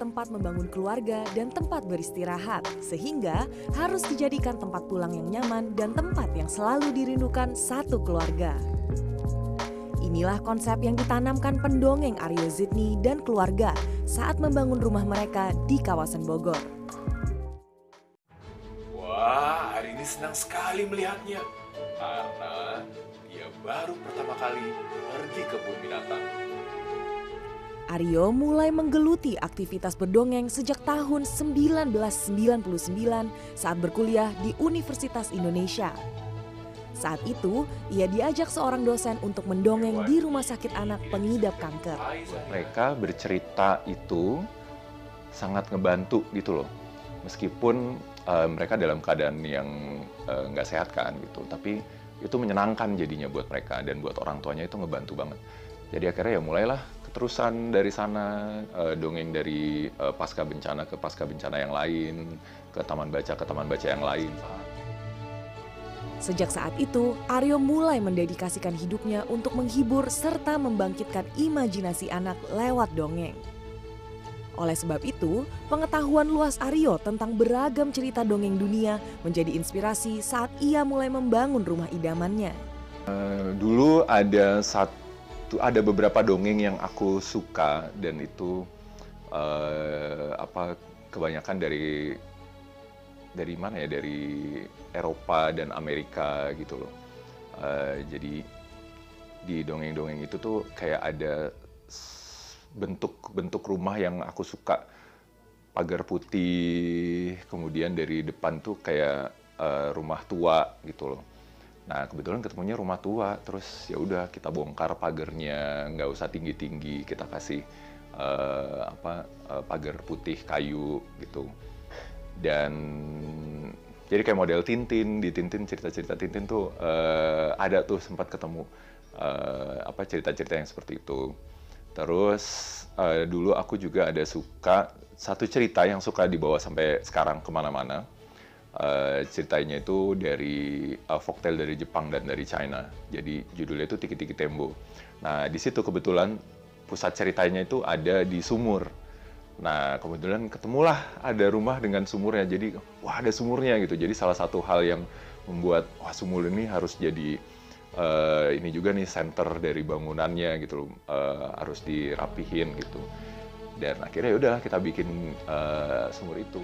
tempat membangun keluarga dan tempat beristirahat, sehingga harus dijadikan tempat pulang yang nyaman dan tempat yang selalu dirindukan satu keluarga. Inilah konsep yang ditanamkan pendongeng Aryo Zidni dan keluarga saat membangun rumah mereka di kawasan Bogor. Wah, hari ini senang sekali melihatnya. Karena dia baru pertama kali pergi ke kebun binatang. Aryo mulai menggeluti aktivitas berdongeng sejak tahun 1999 saat berkuliah di Universitas Indonesia. Saat itu, ia diajak seorang dosen untuk mendongeng di rumah sakit anak pengidap kanker. Mereka bercerita itu sangat ngebantu gitu loh. Meskipun uh, mereka dalam keadaan yang uh, nggak sehat kan gitu, tapi itu menyenangkan jadinya buat mereka dan buat orang tuanya itu ngebantu banget. Jadi akhirnya ya mulailah keterusan dari sana uh, dongeng dari uh, pasca bencana ke pasca bencana yang lain ke taman baca ke taman baca yang lain. Sejak saat itu, Aryo mulai mendedikasikan hidupnya untuk menghibur serta membangkitkan imajinasi anak lewat dongeng. Oleh sebab itu, pengetahuan luas Aryo tentang beragam cerita dongeng dunia menjadi inspirasi saat ia mulai membangun rumah idamannya. Uh, dulu ada satu ada beberapa dongeng yang aku suka dan itu uh, apa kebanyakan dari dari mana ya dari Eropa dan Amerika gitu loh. Uh, jadi di dongeng-dongeng itu tuh kayak ada bentuk-bentuk rumah yang aku suka. Pagar putih kemudian dari depan tuh kayak uh, rumah tua gitu loh Nah kebetulan ketemunya rumah tua, terus ya udah kita bongkar pagernya, nggak usah tinggi tinggi, kita kasih uh, apa uh, pagar putih kayu gitu. Dan jadi kayak model Tintin di Tintin cerita-cerita Tintin tuh uh, ada tuh sempat ketemu uh, apa cerita-cerita yang seperti itu. Terus uh, dulu aku juga ada suka satu cerita yang suka dibawa sampai sekarang ke mana-mana Uh, ceritanya itu dari uh, folktale dari Jepang dan dari China. Jadi judulnya itu Tiki Tiki Tembo. Nah di situ kebetulan pusat ceritanya itu ada di sumur. Nah kebetulan ketemulah ada rumah dengan sumurnya. Jadi wah ada sumurnya gitu. Jadi salah satu hal yang membuat wah sumur ini harus jadi uh, ini juga nih center dari bangunannya gitu. Uh, harus dirapihin gitu. Dan akhirnya udah kita bikin uh, sumur itu.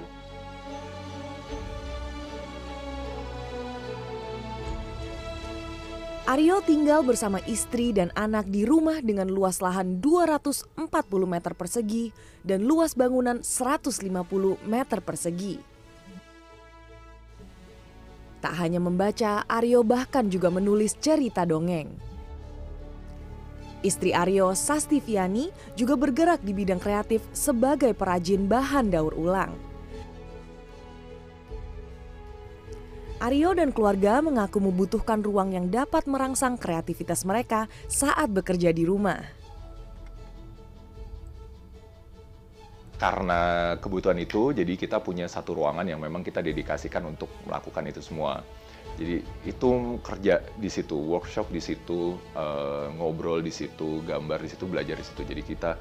Aryo tinggal bersama istri dan anak di rumah dengan luas lahan 240 meter persegi dan luas bangunan 150 meter persegi. Tak hanya membaca, Aryo bahkan juga menulis cerita dongeng. Istri Aryo, Sastiviani, juga bergerak di bidang kreatif sebagai perajin bahan daur ulang. Aryo dan keluarga mengaku membutuhkan ruang yang dapat merangsang kreativitas mereka saat bekerja di rumah. Karena kebutuhan itu, jadi kita punya satu ruangan yang memang kita dedikasikan untuk melakukan itu semua. Jadi itu kerja di situ, workshop di situ, uh, ngobrol di situ, gambar di situ, belajar di situ. Jadi kita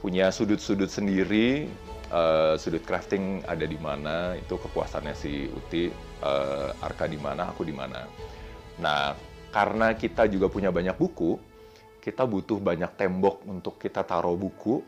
punya sudut-sudut sendiri uh, sudut crafting ada di mana itu kepuasannya si Uti uh, Arka di mana aku di mana. Nah karena kita juga punya banyak buku kita butuh banyak tembok untuk kita taruh buku.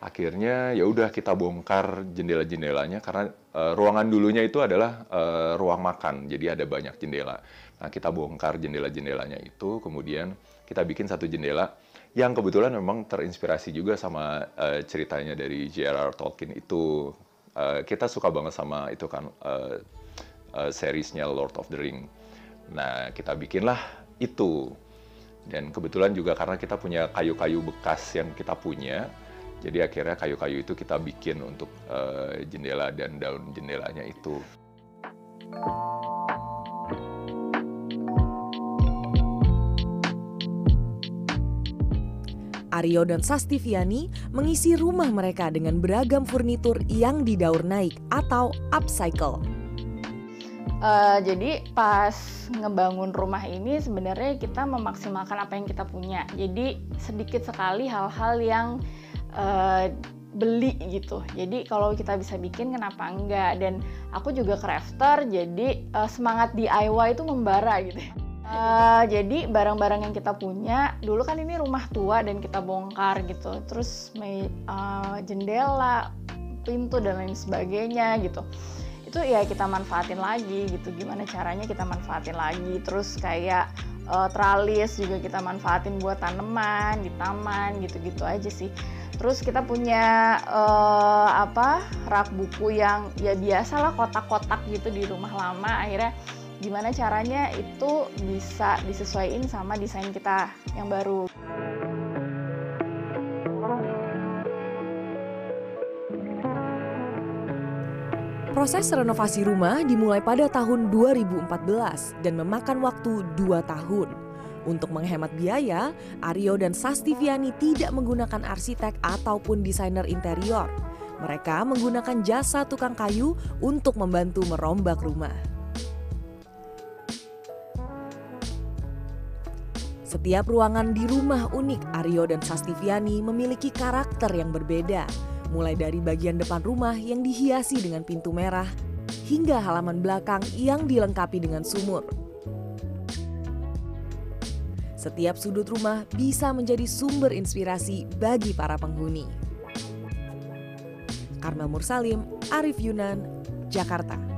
Akhirnya ya udah kita bongkar jendela-jendelanya karena uh, ruangan dulunya itu adalah uh, ruang makan jadi ada banyak jendela. Nah kita bongkar jendela-jendelanya itu kemudian kita bikin satu jendela yang kebetulan memang terinspirasi juga sama uh, ceritanya dari J.R.R. Tolkien itu. Uh, kita suka banget sama itu kan uh, uh, seriesnya Lord of the Ring. Nah kita bikinlah itu dan kebetulan juga karena kita punya kayu-kayu bekas yang kita punya, jadi akhirnya kayu-kayu itu kita bikin untuk uh, jendela dan daun jendelanya itu. Aryo dan Sastiviani mengisi rumah mereka dengan beragam furnitur yang didaur naik atau upcycle. Uh, jadi pas ngebangun rumah ini sebenarnya kita memaksimalkan apa yang kita punya. Jadi sedikit sekali hal-hal yang uh, beli gitu. Jadi kalau kita bisa bikin kenapa enggak? Dan aku juga crafter, jadi uh, semangat DIY itu membara gitu. Uh, jadi barang-barang yang kita punya dulu kan ini rumah tua dan kita bongkar gitu. Terus uh, jendela, pintu dan lain sebagainya gitu. Itu ya kita manfaatin lagi gitu. Gimana caranya kita manfaatin lagi. Terus kayak uh, tralis juga kita manfaatin buat tanaman di taman gitu-gitu aja sih terus kita punya uh, apa rak buku yang ya biasalah kotak-kotak gitu di rumah lama akhirnya gimana caranya itu bisa disesuaikan sama desain kita yang baru. Proses renovasi rumah dimulai pada tahun 2014 dan memakan waktu 2 tahun. Untuk menghemat biaya, Aryo dan Sastiviani tidak menggunakan arsitek ataupun desainer interior. Mereka menggunakan jasa tukang kayu untuk membantu merombak rumah. Setiap ruangan di rumah unik Aryo dan Sastiviani memiliki karakter yang berbeda, mulai dari bagian depan rumah yang dihiasi dengan pintu merah, hingga halaman belakang yang dilengkapi dengan sumur. Setiap sudut rumah bisa menjadi sumber inspirasi bagi para penghuni. Karmel Mursalim, Arif Yunan, Jakarta.